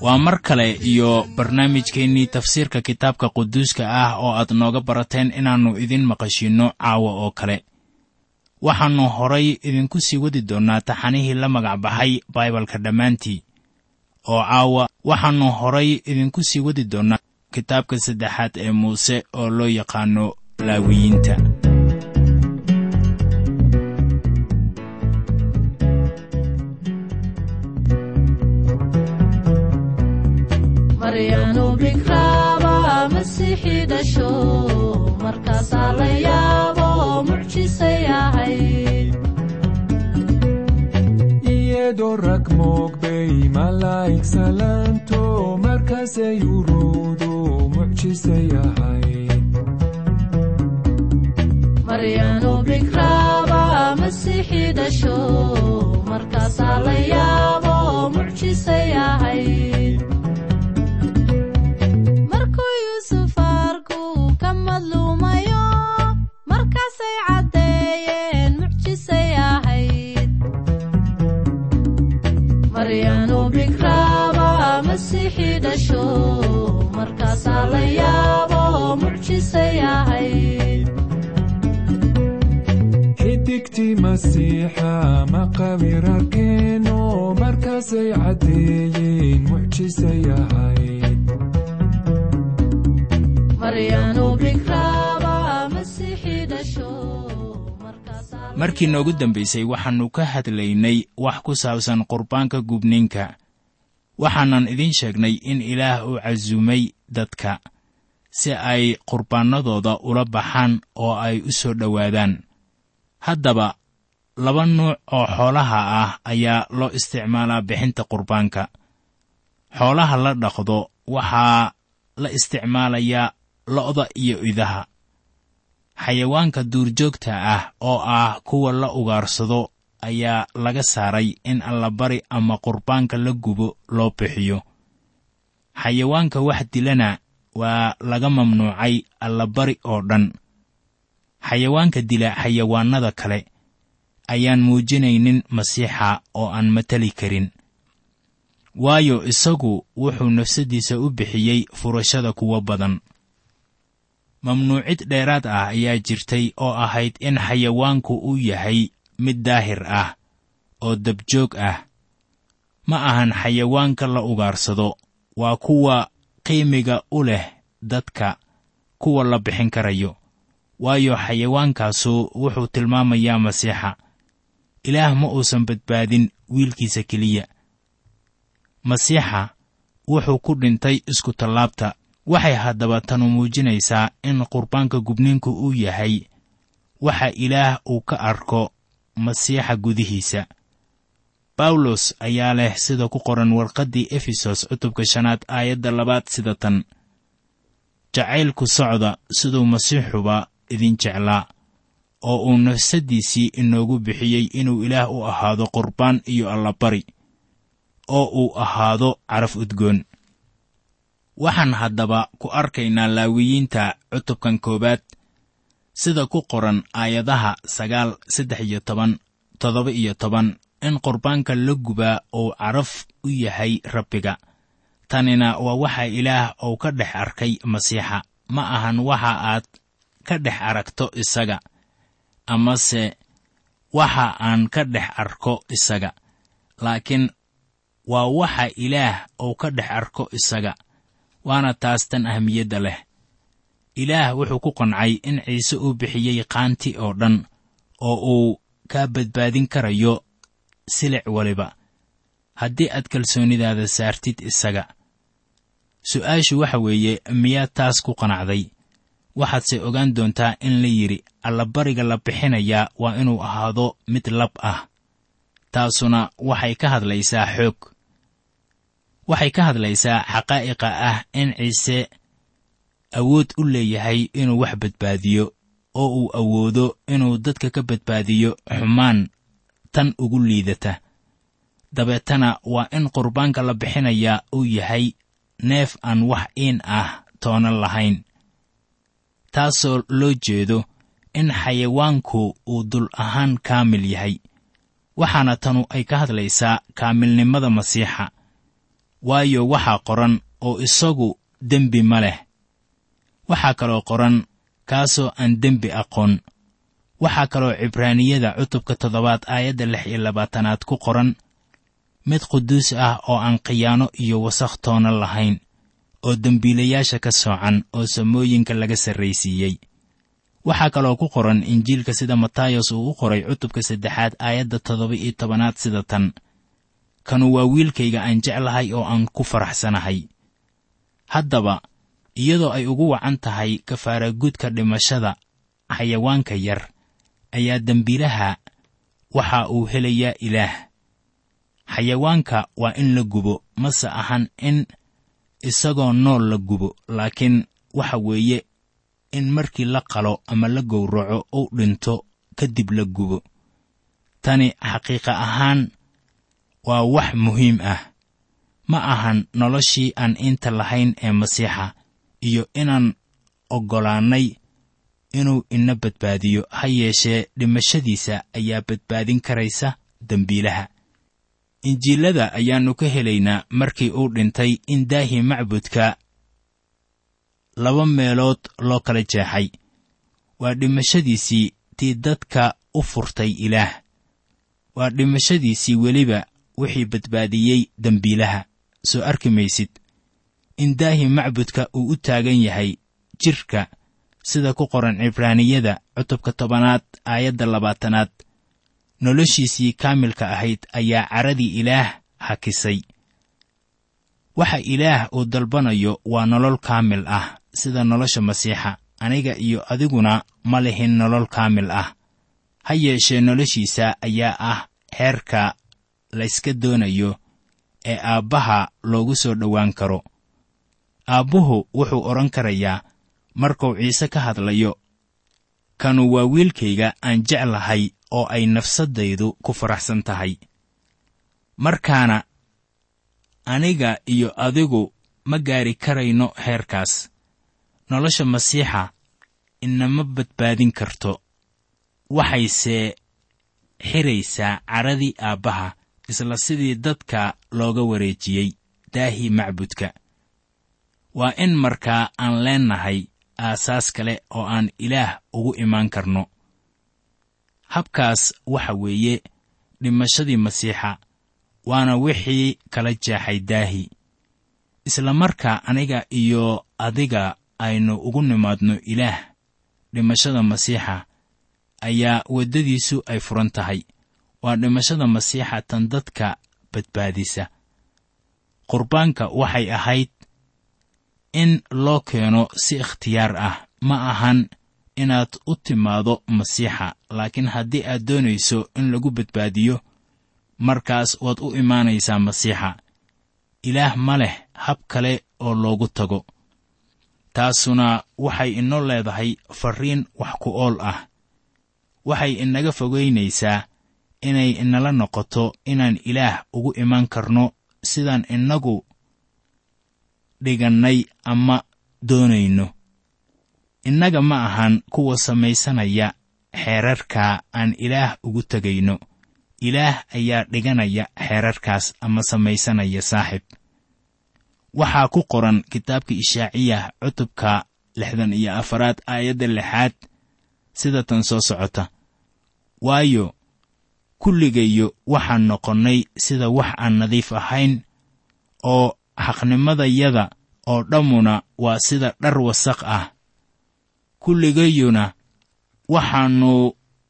waa mar kale iyo barnaamijkeennii tafsiirka kitaabka quduuska ah oo aad nooga barateen inaannu idin maqashiinno caawa oo kale. Waxaannu horay idinku sii wadi doonnaa taxanihii la magac baxay baibalka dhammaantii. Oo caawa waxaannu horay idinku sii wadi doonnaa kitaabka saddexaad ee muuse oo loo yaqaanno laawiyiinta iyadoo rag moogbay malaa'ig salaanto markaasay urowdo mucjisay ahayd dhasho markaasaa la yaabo mucjisay ahayd arkeeno markaasay caddeeyeen mucjisay ahayd markaasaa markii noogu dambaysay waxaannu ka hadlaynay wax ku saabsan qurbaanka gubniinka waxaanan idiin sheegnay in ilaah uu casuumay dadka si ay qurbaannadooda ula baxaan oo ay u soo dhowaadaan. Haddaba laba nuuc oo xoolaha ah ayaa loo isticmaalaa bixinta qurbaanka. Xoolaha la dhaqdo waxaa la isticmaalayaa lo'da iyo idaha. Xayawaanka duurjoogta ah oo ah kuwa la ugaarsado ayaa laga saaray in allabari ama qurbaanka la gubo loo bixiyo. Xayawaanka wax dilana waa laga mamnuucay allabari oo dhan. Xayawaanka dila xayawaannada kale ayaan muujinaynin masiixa oo aan matali karin. Waayo isagu wuxuu nafsaddiisa u bixiyey furashada kuwo badan. Mamnuucid dheeraad ah ayaa jirtay oo ahayd in xayawaanku uu yahay mid daahir ah oo dabjoog ah. Ma ahan xayawaanka la ugaarsado. Waa kuwa qiimiga u leh dadka kuwa la bixin karayo. Waayo xayawaankaasu wuxuu tilmaamayaa masiixa. Ilaah ma uusan badbaadin wiilkiisa keliya. Masiixa wuxuu ku dhintay isku tallaabta. Waxay haddaba tanu muujinaysaa in qurbaanka gubniinku uu yahay. Waxa ilaah uu ka arko masiixa gudihiisa. Bawlos ayaa leh sida ku qoran warqaddii efesos cutubka shanaad aayadda labaad sida tan. Jacaylku socda siduu masiixuba idin jeclaa oo uu nafsaddiisii inoogu bixiyey inuu ilaah u ahaado qurbaan iyo allabari oo uu ahaado caraf udgoon. Waxaan haddaba ku arkaynaa laawiyiinta cutubkan koowaad sida ku qoran aayadaha sagaal saddex iyo toban toddoba iyo toban in qurbaanka la gubaa uu caraf u yahay rabbiga. Tanina waa waxa ilaah uu ka dhex arkay masiixa. Ma ahan waxa aad ka dhex aragto isaga amase waxa aan ka dhex arko isaga. Laakiin waa waxa ilaah uu ka dhex arko isaga waana taas tan ahmiyadda leh ilaah wuxuu ku qancay in ciise uu bixiyey qaanti oo dhan oo uu kaa badbaadin karayo silic waliba. Haddii aad kalsoonidaada saartid isaga. Su'aashu waxa weeye miyaad taas ku qanacday? Waxaadse ogaan doontaa in la yidhi allabariga la bixinayaa waa inuu ahaado mid lab ah. Taasuna waxay ka hadlaysaa xoog. Waxay ka hadlaysaa xaqaa'iqa ah in ciise awood u leeyahay inuu wax badbaadiyo oo uu awoodo inuu dadka ka badbaadiyo xumaan tan ugu liidata. Dabeetana waa in qurbaanka la bixinayaa uu yahay neef aan wax iin ah toonan lahayn taasoo loo jeedo in xayawaanku uu dul ahaan kaamil yahay. Waxaana tanu ay ka hadlaysaa kaamilnimada masiixa waayo waxaa qoran oo isagu dembi ma leh waxaa kaloo qoran kaasoo aan dembi aqoon. Waxaa kaloo cibraaniyada cutubka toddobaad aayadda lix iyo labaatanaad ku qoran mid quduus ah oo aan khiyaano iyo wasakh toona lahayn oo dembiilayaasha ka soocan oo samooyinka laga sarraysiiyey. Waxaa kaloo ku qoran injiilka sida matayos uu u qoray cutubka saddexaad aayadda toddoba iyo tobanaad sida tan kanu waa wiilkayga aan jeclahay oo aan ku faraxsanahay. Haddaba iyadoo ay ugu wacan tahay kafaaraguudka dhimashada xayawaanka yar ayaa dembiilaha waxa uu helayaa ilaah. Xayawaanka waa in la gubo mase ahan in isagoo nool la gubo laakiin waxa weeye in markii la qalo ama la gowraco uu dhinto kadib la gubo. Tani xaqiiqa ahaan waa wax muhiim ah. Ma ahan noloshii aan inta lahayn ee masiixa iyo inaan oggolaannay inuu ina badbaadiyo ha yeeshee dhimashadiisa ayaa badbaadin karaysa dembiilaha injiilada ayaannu ka helaynaa markii uu dhintay in daahii macbudka laba meelood loo kala jeexay. Waa dhimashadiisii tii dadka u furtay ilaah. Waa dhimashadiisii weliba wixii badbaadiyey dembiilaha soo arki maysid in daahii macbudka uu u taagan yahay jidhka sida ku qoran cibraaniyada cutubka tobanaad aayadda labaatanaad. Noloshiisii kaamilka ahayd ayaa caradii ilaah hakisay. Waxa ilaah uu dalbanayo waa nolol kaamil ah sida nolosha masiixa. Aniga iyo adiguna ma lihin nolol kaamil ah. Ha yeeshee noloshiisa ayaa ah heerka layska doonayo ee aabbaha loogu soo dhowaan karo aabbuhu wuxuu odhan karayaa markuu ciise ka hadlayo kanu waa wiilkayga aan jeclahay oo ay nafsaddaydu ku faraxsan tahay. Markaana aniga iyo adigu ma gaari karayno heerkaas. Nolosha masiixa inama badbaadin karto. Waxayse xiraysaa caradii aabbaha isla sidii dadka looga wareejiyey daahii macbudka waa in markaa aan leennahay aasaas kale oo aan ilaah ugu imaan karno. Habkaas waxa weeye dhimashadii masiixa waana wixii kala jeexay daahi. Isla markaa aniga iyo adiga aynu ugu nimaadno ilaah dhimashada masiixa ayaa waddadiisu ay furan tahay. Waa dhimashada masiixa tan dadka badbaadisa. Qurbaanka waxay ahayd in loo keeno si ikhtiyaar ah. Ma ahan inaad u timaado masiixa laakiin haddii aad doonayso in lagu badbaadiyo markaas waad u imaanaysaa masiixa. Ilaah ma leh hab kale oo loogu tago. Taasuna waxay inoo leedahay farriin wax ku ool ah. Waxay inaga fogaynaysaa inay inala noqoto inaan ilaah ugu imaan karno sidaan innagu dhigannay ama doonayno. Innaga ma ahan kuwa samaysanaya xeerarka aan ilaah ugu tegayno. Ilaah ayaa dhiganaya xeerarkaas ama samaysanaya saaxib. Waxaa ku qoran kitaabka ishaaciyah cutubka lixdan iyo afaraad aayadda lixaad sida tan soo socota. Waayo kulligayo waxaan noqonnay sida wax aan nadiif ahayn oo xaqnimadayada oo dhammuna waa sida dhar wasaq ah. Kulligayuna waxaannu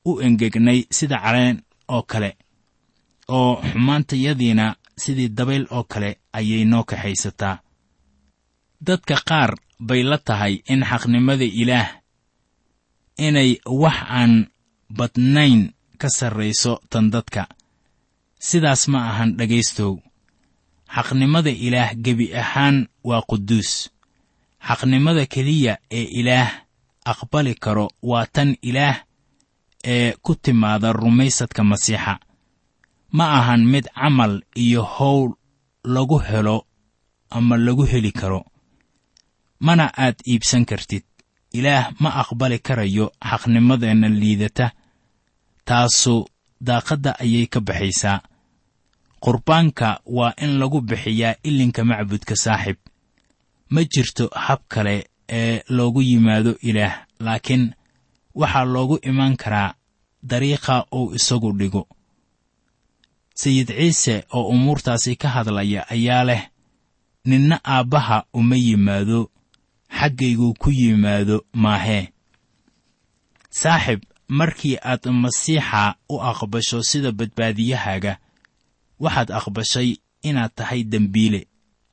u engegnay sida caleen oo kale oo xumaantayadiina sidii dabayl oo kale ayay noo kaxaysataa dadka qaar bay la tahay in xaqnimada ilaah inay wax aan badnayn ka sarrayso tan dadka. Sidaas ma ahan dhegaystow xaqnimada ilaah gebi ahaan waa quduus. Xaqnimada keliya ee ilaah aqbali karo waa tan ilaah ee ku timaada rumaysadka masiixa. Ma ahan mid camal iyo howl lagu helo ama lagu heli karo. Mana aad iibsan kartid. Ilaah ma aqbali karayo xaqnimadeenna liidata taasu daaqadda ayay ka baxaysaa qurbaanka waa in lagu bixiyaa ilinka macbudka saaxib. Ma jirto hab kale ee loogu yimaado ilaah laakiin waxaa loogu imaan karaa dariiqa uu isagu dhigo. Sayid ciise oo umuurtaasi ka hadlaya ayaa leh ninna aabbaha uma yimaado xaggayguu ku yimaado maahee saaxib markii aad masiixa u aqbasho sida badbaadiyahaaga waxaad aqbashay inaad tahay dembiile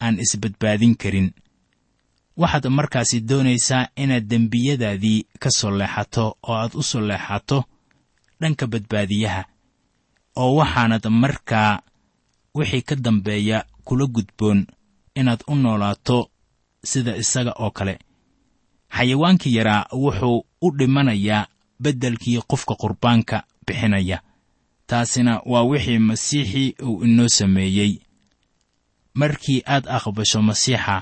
aan isbadbaadin karin. Waxaad markaasi doonaysaa inaad dembiyadaadii ka soo leexato oo aad u soo leexato dhanka badbaadiyaha oo waxaanad markaa wixii ka dambeeya kula gudboon inaad u noolaato sida isaga oo kale. Xayawaankii yaraa wuxuu u dhimanayaa beddelkii qofka qurbaanka bixinaya taasina waa wixii masiixii uu inoo sameeyey. Markii aad aqbasho masiixa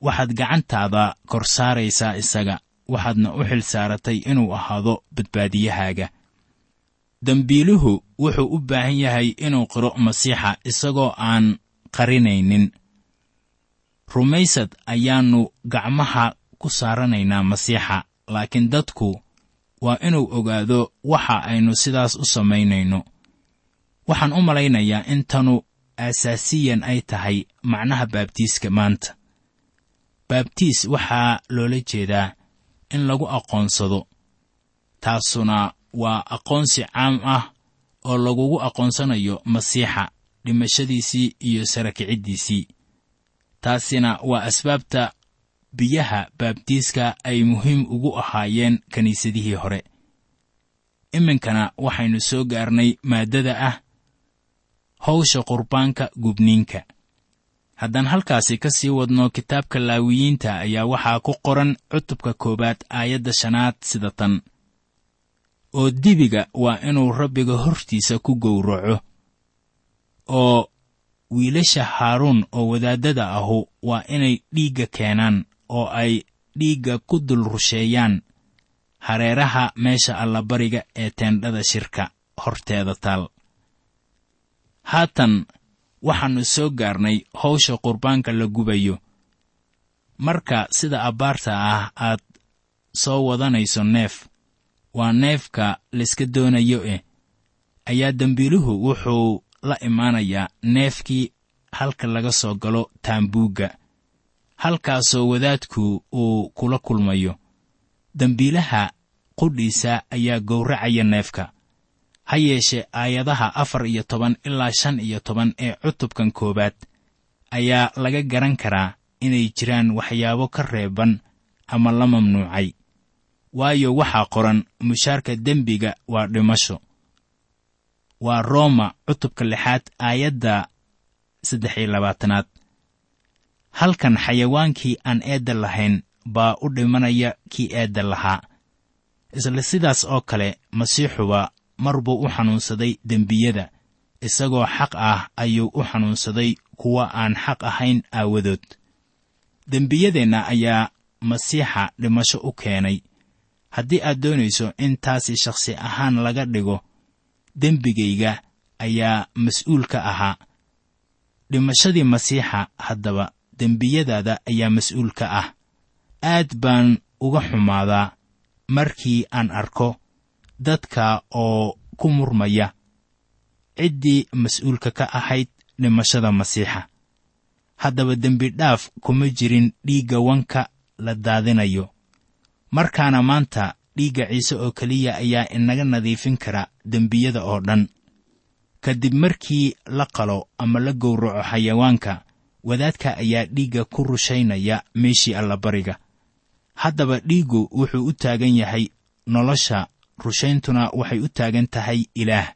waxaad gacantaada kor saaraysaa isaga waxaadna u xil saaratay inuu ahaado badbaadiyahaaga. Dembiiluhu wuxuu u baahan yahay inuu qiro masiixa isagoo aan qarinaynin. Rumaysad ayaannu gacmaha ku saaranaynaa masiixa laakiin dadku waa inuu ogaado waxa aynu sidaas u samaynayno. Waxaan u malaynayaa in tanu asaasiyan ay tahay macnaha baabtiiska maanta. Baabtiis waxaa loola jeedaa in lagu aqoonsado. Taasuna waa aqoonsi caam ah oo lagugu aqoonsanayo masiixa dhimashadiisii iyo sara kiciddiisii taasina waa asbaabta biyaha baabtiiska ay muhiim ugu ahaayeen kiniisadihii hore. Iminkana waxaynu soo gaarnay maaddada ah hawsha qurbaanka gubniinka. Haddaan halkaasi ka sii wadno kitaabka laawiyiinta ayaa waxaa ku qoran cutubka koowaad aayadda shanaad sida tan. Oo dibiga waa inuu rabbiga hortiisa ku gowraco oo wiilasha haaruun oo wadaaddada ahu waa inay dhiigga keenaan oo ay dhiigga ku dul rusheeyaan hareeraha meesha allabariga ee teendhada shirka horteeda taal. Haatan waxaannu soo gaarnay hawsha qurbaanka la gubayo. Marka sida abbaarta ah aad soo wadanayso neef waa neefka layska doonayo eh. Ayaa dembiiluhu wuxuu la imaanayaa neefkii halka laga soo galo taambuugga halkaasoo wadaadku uu kula kulmayo. Dembiilaha qudhiisa ayaa gowracaya neefka. Ha yeeshee aayadaha afar iyo toban ilaa shan iyo toban ee cutubkan koowaad ayaa laga garan karaa inay jiraan waxyaabo ka reeban ama la mamnuucay. Waayo waxaa qoran mushaarka dembiga waa dhimasho. Waa rooma cutubka lixaad aayadda saddex iyo labaatanaad halkan xayawaankii aan eedda lahayn baa u dhimanaya kii eedda lahaa. Isla sidaas oo kale masiixuba mar buu u xanuunsaday dembiyada isagoo xaq ah ayuu u xanuunsaday kuwa aan xaq ahayn aawadood. Dembiyadeenna ayaa masiixa dhimasho u keenay. Haddii aad doonayso in taasi shakhsi ahaan laga dhigo dembigayga ayaa mas'uul ka ahaa. Dhimashadii masiixa haddaba dembiyadaada ayaa mas'uul ka ah. Aad baan uga xumaadaa markii aan arko dadka oo ku murmaya. Ciddii mas'uulka ka ahayd dhimashada masiixa. Haddaba dembidhaaf kuma jirin dhiigga wanka la daadinayo. Markaana maanta dhiigga ciise oo keliya ayaa inaga nadiifin kara dembiyada oo dhan. Kadib markii la qalo ama la gowraco xayawaanka wadaadka ayaa dhiigga ku rushaynaya meeshii allabariga. Haddaba dhiiggu wuxuu u taagan yahay nolosha rushayntuna waxay u taagan tahay ilaah.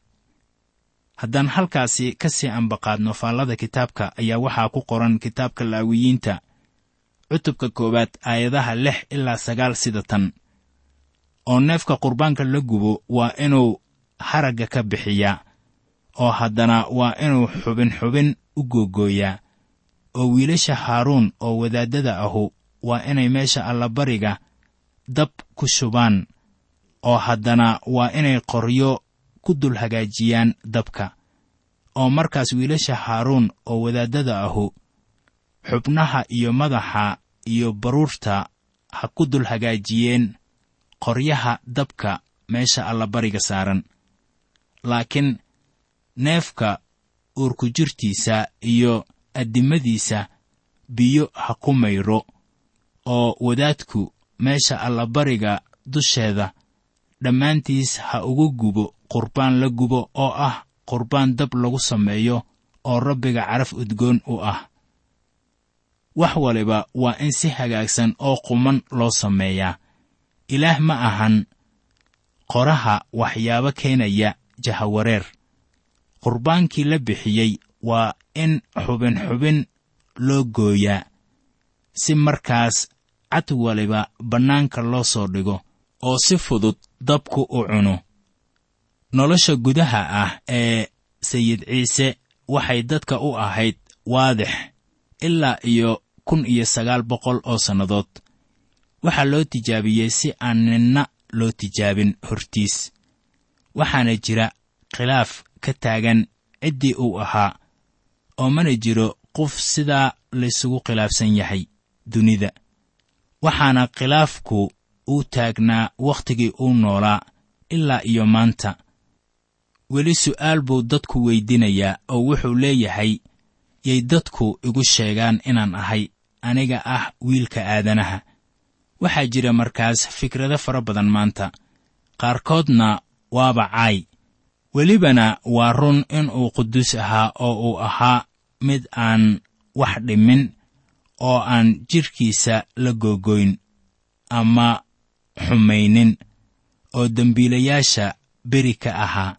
Haddaan halkaasi ka sii ambaqaadno faallada kitaabka ayaa waxaa ku qoran kitaabka laawiyiinta cutubka koowaad aayadaha lix ilaa sagaal sida tan. Oo neefka qurbaanka la gubo waa inuu haragga ka bixiyaa oo haddana waa inuu xubin xubin u googooyaa oo wiilasha haaruun oo wadaaddada ahu waa inay meesha allabariga dab ku shubaan oo haddana waa inay qoryo ku dul hagaajiyaan dabka. Oo markaas wiilasha haaruun oo wadaaddada ahu xubnaha iyo madaxa iyo baruurta ha ku dul hagaajiyeen qoryaha dabka meesha allabariga saaran. Laakiin neefka uurku jirtiisa iyo addimadiisa biyo ha ku mayro oo wadaadku meesha allabariga dusheeda dhammaantiis ha ugu gubo qurbaan la gubo oo ah qurbaan dab lagu sameeyo oo rabbiga caraf udgoon u ah. Wax waliba waa in si hagaagsan oo quman loo sameeyaa ilaah ma ahan qoraha waxyaabo keenaya jahawareer. Qurbaankii la bixiyey waa in xubin xubin loo gooyaa si markaas cad waliba bannaanka loo soo dhigo oo si fudud dabku u cuno. Nolosha gudaha ah ee sayid ciise waxay dadka u ahayd waadix ilaa iyo kun iyo sagaal boqol oo sannadood. Waxaa loo tijaabiyey si aan ninna loo tijaabin hortiis. Waxaana jira khilaaf ka taagan ciddii uu ahaa oo mana jiro qof sidaa laysugu khilaafsan yahay dunida. Waxaana khilaafku uu taagnaa wakhtigii uu noolaa ilaa iyo maanta. Weli su'aal buu dadku weydinayaa oo wuxuu leeyahay yay dadku igu sheegaan inaan ahay aniga ah wiilka aadanaha. Waxaa jira markaas fikrado fara badan maanta. Qaarkoodna waaba caay. Welibana waa run inuu quduus ahaa oo uu ahaa mid aan wax dhimin oo aan jidhkiisa la googoyn ama xumaynin oo dembiilayaasha beri ka ahaa.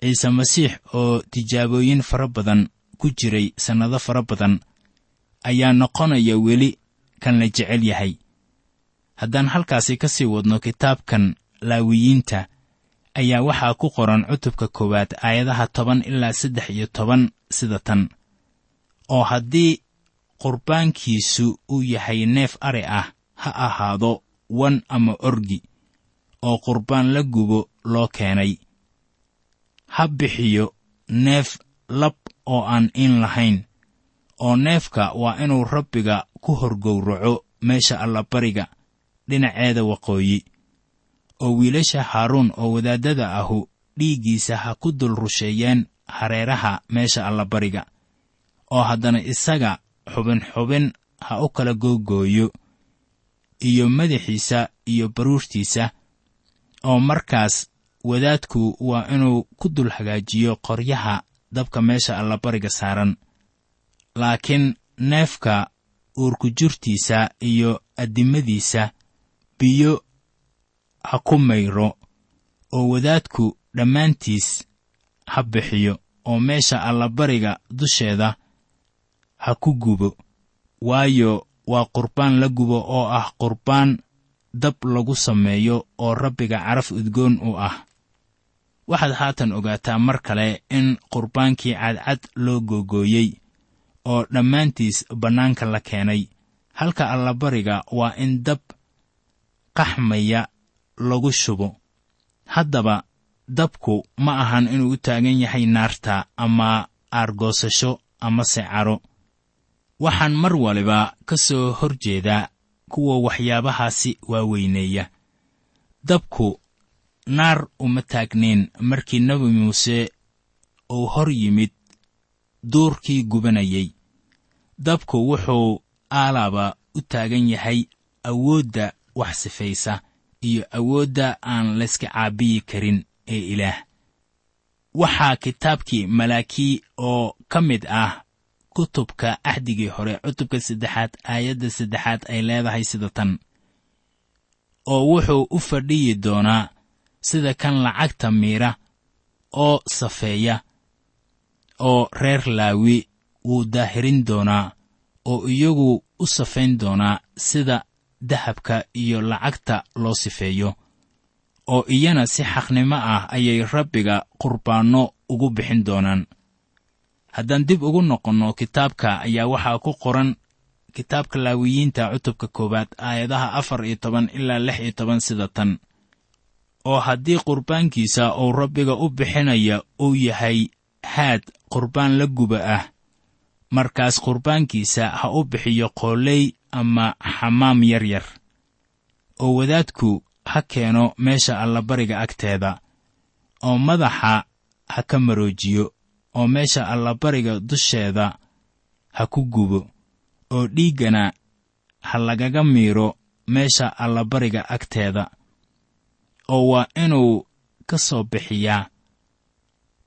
Ciise masiix oo tijaabooyin fara badan ku jiray sannado fara badan ayaa noqonaya weli kan la jecel yahay. Haddaan halkaasi ka sii wadno kitaabkan laawiyiinta ayaa waxaa ku qoran cutubka koowaad aayadaha toban ilaa saddex iyo toban sida tan oo haddii qurbaankiisu uu yahay neef ari ah ha ahaado wan ama orgi oo qurbaan la gubo loo keenay. Ha bixiyo neef lab oo aan in lahayn oo neefka waa inuu rabbiga ku horgowraco meesha allabariga dhinaceeda waqooyi oo wiilasha haaruun oo wadaaddada ahu dhiiggiisa ha ku dul rusheeyeen hareeraha meesha allabariga oo haddana isaga xubin xubin ha u kala googooyo iyo madaxiisa iyo baruurtiisa oo markaas wadaadku waa inuu ku dul hagaajiyo qoryaha dabka meesha allabariga saaran. Laakiin neefka uurku jirtiisa iyo addimadiisa biyo ha ku mayro oo wadaadku dhammaantiis ha bixiyo oo meesha allabariga dusheeda ha ku gubo. Waayo waa qurbaan la gubo oo ah qurbaan dab lagu sameeyo oo rabbiga caraf udgoon u ah. Waxaad haatan ogaataa mar kale in qurbaankii cadcad loo googooyey oo dhammaantiis bannaanka la keenay. Halka allabariga waa in dab qaxmaya lagu shubo. Haddaba dabku ma ahan inuu u taagan yahay naarta ama aargoosasho ama secaro waxaan mar waliba ka soo hor jeedaa kuwa waxyaabahaasi waaweyneeya. Dabku naar uma taagnayn markii nebi muuse uu hor yimid duurkii gubanayay. Dabku wuxuu aalaaba u taagan yahay awoodda wax sifaysa iyo awoodda aan layska caabiyi karin ee ilaah. Waxaa kitaabkii malaakii oo ka mid ah kutubka axdigii hore cutubka saddexaad aayadda saddexaad ay leedahay sida tan oo wuxuu u fadhiyi doonaa sida kan lacagta miira oo safeeya oo reer laawi wuu daahirin doonaa oo iyagu u safayn doonaa sida dahabka iyo lacagta loo sifeeyo oo iyana si xaqnimo ah ayay rabbiga qurbaanno ugu bixin doonaan haddaan dib ugu noqonno kitaabka ayaa waxaa ku qoran kitaabka laawiyiinta cutubka koowaad aayadaha afar iyo toban ilaa lix iyo toban sida tan. Oo haddii qurbaankiisa uu rabbiga u bixinaya uu yahay haad qurbaan la guba ah markaas qurbaankiisa ha u bixiyo qooley ama xamaam yar yar. Oo wadaadku ha keeno meesha allabariga agteeda. Oo madaxa ha ka maroojiyo oo meesha allabariga dusheeda ha ku gubo oo dhiiggana ha lagaga miiro meesha allabariga agteeda oo waa inuu ka soo bixiyaa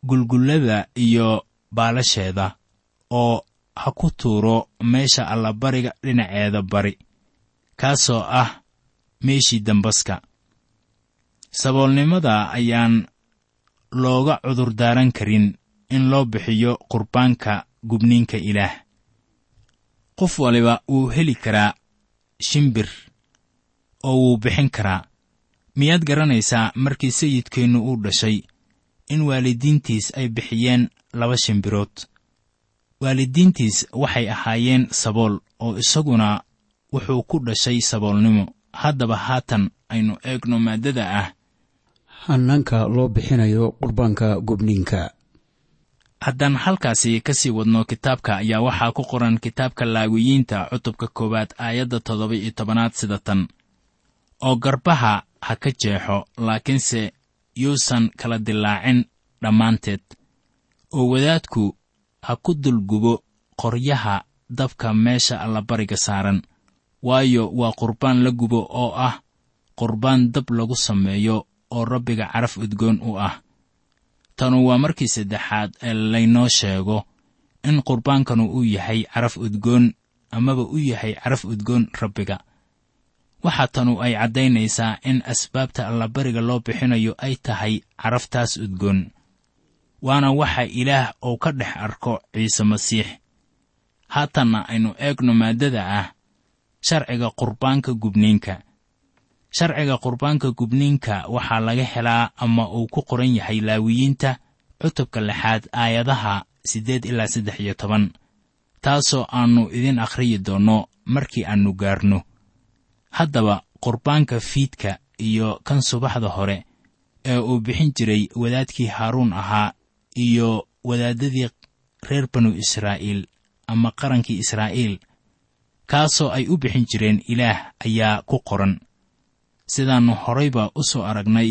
gulgullada iyo baalasheeda oo ha ku tuuro meesha allabariga dhinaceeda bari kaasoo ah meeshii dambaska. Saboolnimada ayaan looga cudurdaaran karin in loo bixiyo qurbaanka gubniinka ilaah. Qof waliba wuu heli karaa shimbir oo wuu bixin karaa. Miyaad garanaysaa markii sayidkeennu uu dhashay in waalidiintiis ay bixiyeen laba shimbirood? Waalidiintiis waxay ahaayeen sabool oo isaguna wuxuu ku dhashay saboolnimo. Haddaba haatan aynu eegno maaddada ah. Hannaanka loo bixinayo qurbaanka gubniinka haddaan halkaasi ka sii wadno kitaabka ayaa waxaa ku qoran kitaabka laawiyiinta cutubka koowaad aayadda toddoba iyo tobanaad sida tan. Oo garbaha ha ka jeexo laakiinse yuusan kala dilaacin dhammaanteed. Oo wadaadku ha ku dulgubo qoryaha dabka meesha allabariga saaran. Waayo waa qurbaan la gubo oo ah qurbaan dab lagu sameeyo oo rabbiga caraf udgoon u ah tanu waa markii saddexaad ee laynoo sheego in qurbaankanu uu yahay caraf udgoon amaba u yahay caraf udgoon rabbiga. Waxaa tanu ay caddaynaysaa in asbaabta allabariga loo bixinayo ay tahay caraftaas udgoon. Waana waxa ilaah uu ka dhex arko ciise masiix. Haatanna aynu eegno maaddada ah sharciga qurbaanka gubniinka sharciga qurbaanka gubniinka waxaa laga helaa ama uu ku qoran yahay laawiyiinta cutubka lixaad aayadaha siddeed ilaa saddex iyo toban. Taasoo aannu idin akhriyi doonno markii aannu gaarno. Haddaba qurbaanka fiidka iyo kan subaxda hore ee uu bixin jiray wadaadkii haaruun ahaa iyo wadaaddadii reer banu israa'iil ama qarankii israa'iil kaasoo ay u bixin jireen ilaah ayaa ku qoran sidaannu horayba u soo aragnay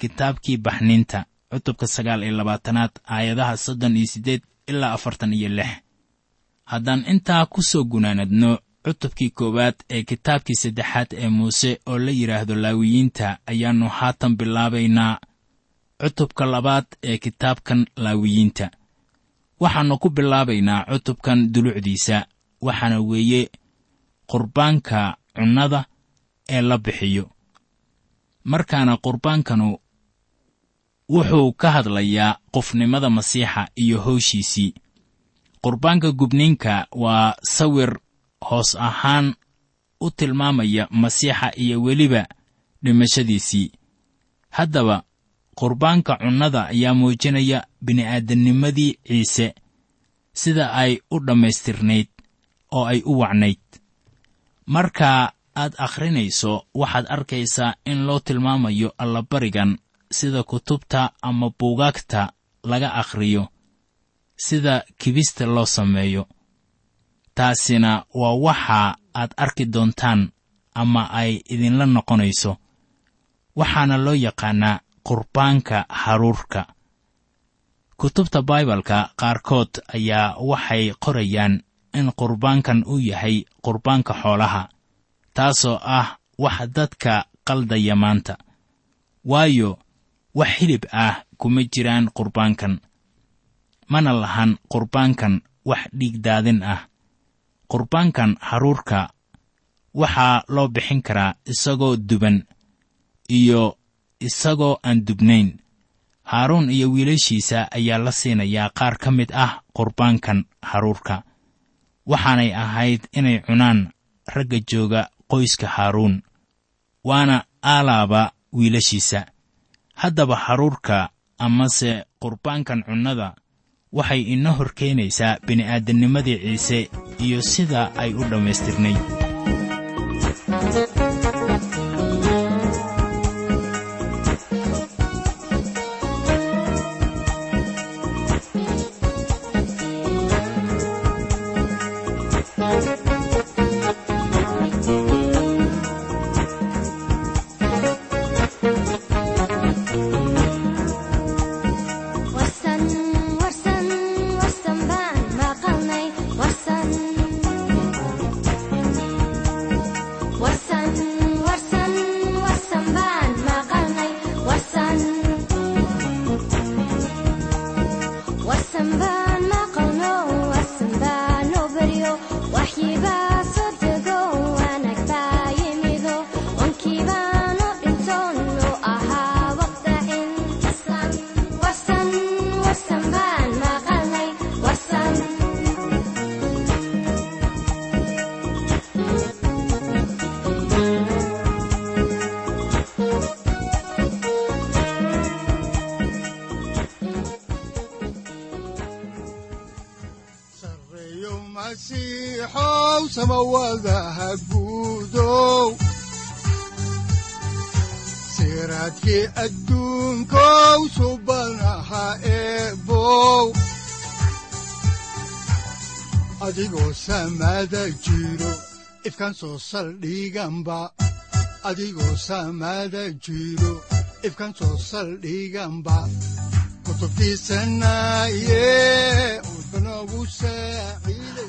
kitaabkii baxniinta cutubka sagaal iyo labaatanaad aayadaha soddon iyo siddeed ilaa afartan iyo lix. Haddaan intaa ku soo gunaanadno cutubkii koowaad ee kitaabkii saddexaad ee muuse oo la yidhaahdo laawiyiinta ayaannu haatan bilaabaynaa cutubka labaad ee kitaabkan laawiyiinta. Waxaannu ku bilaabaynaa cutubkan dulucdiisa waxaana weeye qurbaanka cunnada ee la bixiyo markaana qurbaankanu wuxuu ka hadlayaa qofnimada masiixa iyo howshiisii. Qurbaanka gubniinka waa sawir hoos ahaan u tilmaamaya masiixa iyo weliba dhimashadiisii. Haddaba qurbaanka cunnada ayaa muujinaya bini'aadamnimadii ciise sida ay u dhammaystirnayd oo ay u wacnayd. Marka aad akhrinayso waxaad arkaysaa in loo tilmaamayo allabarigan sida kutubta ama buugaagta laga akhriyo sida kibista loo sameeyo. Taasina waa waxa aad arki doontaan ama ay idinla noqonayso waxaana loo yaqaannaa qurbaanka haruurka. Kutubta baibalka qaarkood ayaa waxay qorayaan in qurbaankan uu yahay qurbaanka xoolaha taasoo ah wax dadka qaldaya maanta. Waayo wax hilib ah kuma jiraan qurbaankan. Mana lahan qurbaankan wax dhiigdaadin ah. Qurbaankan haruurka waxaa loo bixin karaa isagoo duban iyo isagoo aan dubnayn. Haaruun iyo wiilashiisa ayaa la siinayaa qaar ka mid ah qurbaankan haruurka. Waxaanay ahayd inay cunaan ragga jooga qoyska haaruun waana aalaaba wiilashiisa. Haddaba haruurka amase qurbaankan cunnada waxay inoo hor keenaysaa bini'aadamnimadii ciise iyo sida ay u dhammaystirnayd masiixow samawadaha guudow siraadkii adduunkow subanaha eebow adigoo samada jiro ifkan soo saldhiganba adigoo samada jiro ifkan soo saldhiganba kutubtiisanaye udbanogu saaciiday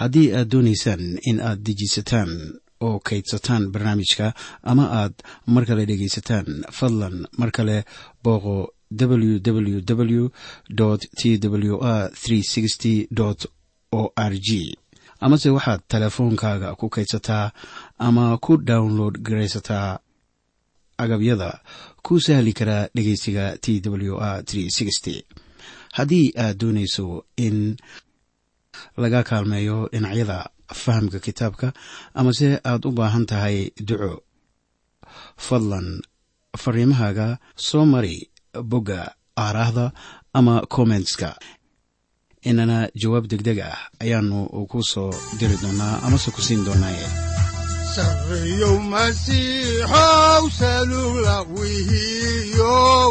haddii aad doonaysaan in aad dejiisataan oo kaydsataan barnaamijka ama aad mar kale dhegaysataan fadlan mar kale booqo www t w r o r g amase waxaad teleefoonkaaga ku kaydsataa ama ku download garaysataa agabyada ku sahli karaa dhegeysiga t w r haddii aad doonayso in laga kaalmeeyo dhinacyada fahamka kitaabka amase aad u baahan tahay duco. Fadlan fariimahaaga soo mari bogga aaraahda ama kommentska inana jawaab degdeg ah ayaanu ku soo diri doonaa amase ku siin doonaaye. Sareeyow masiixow salula wihiyow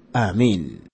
aamiin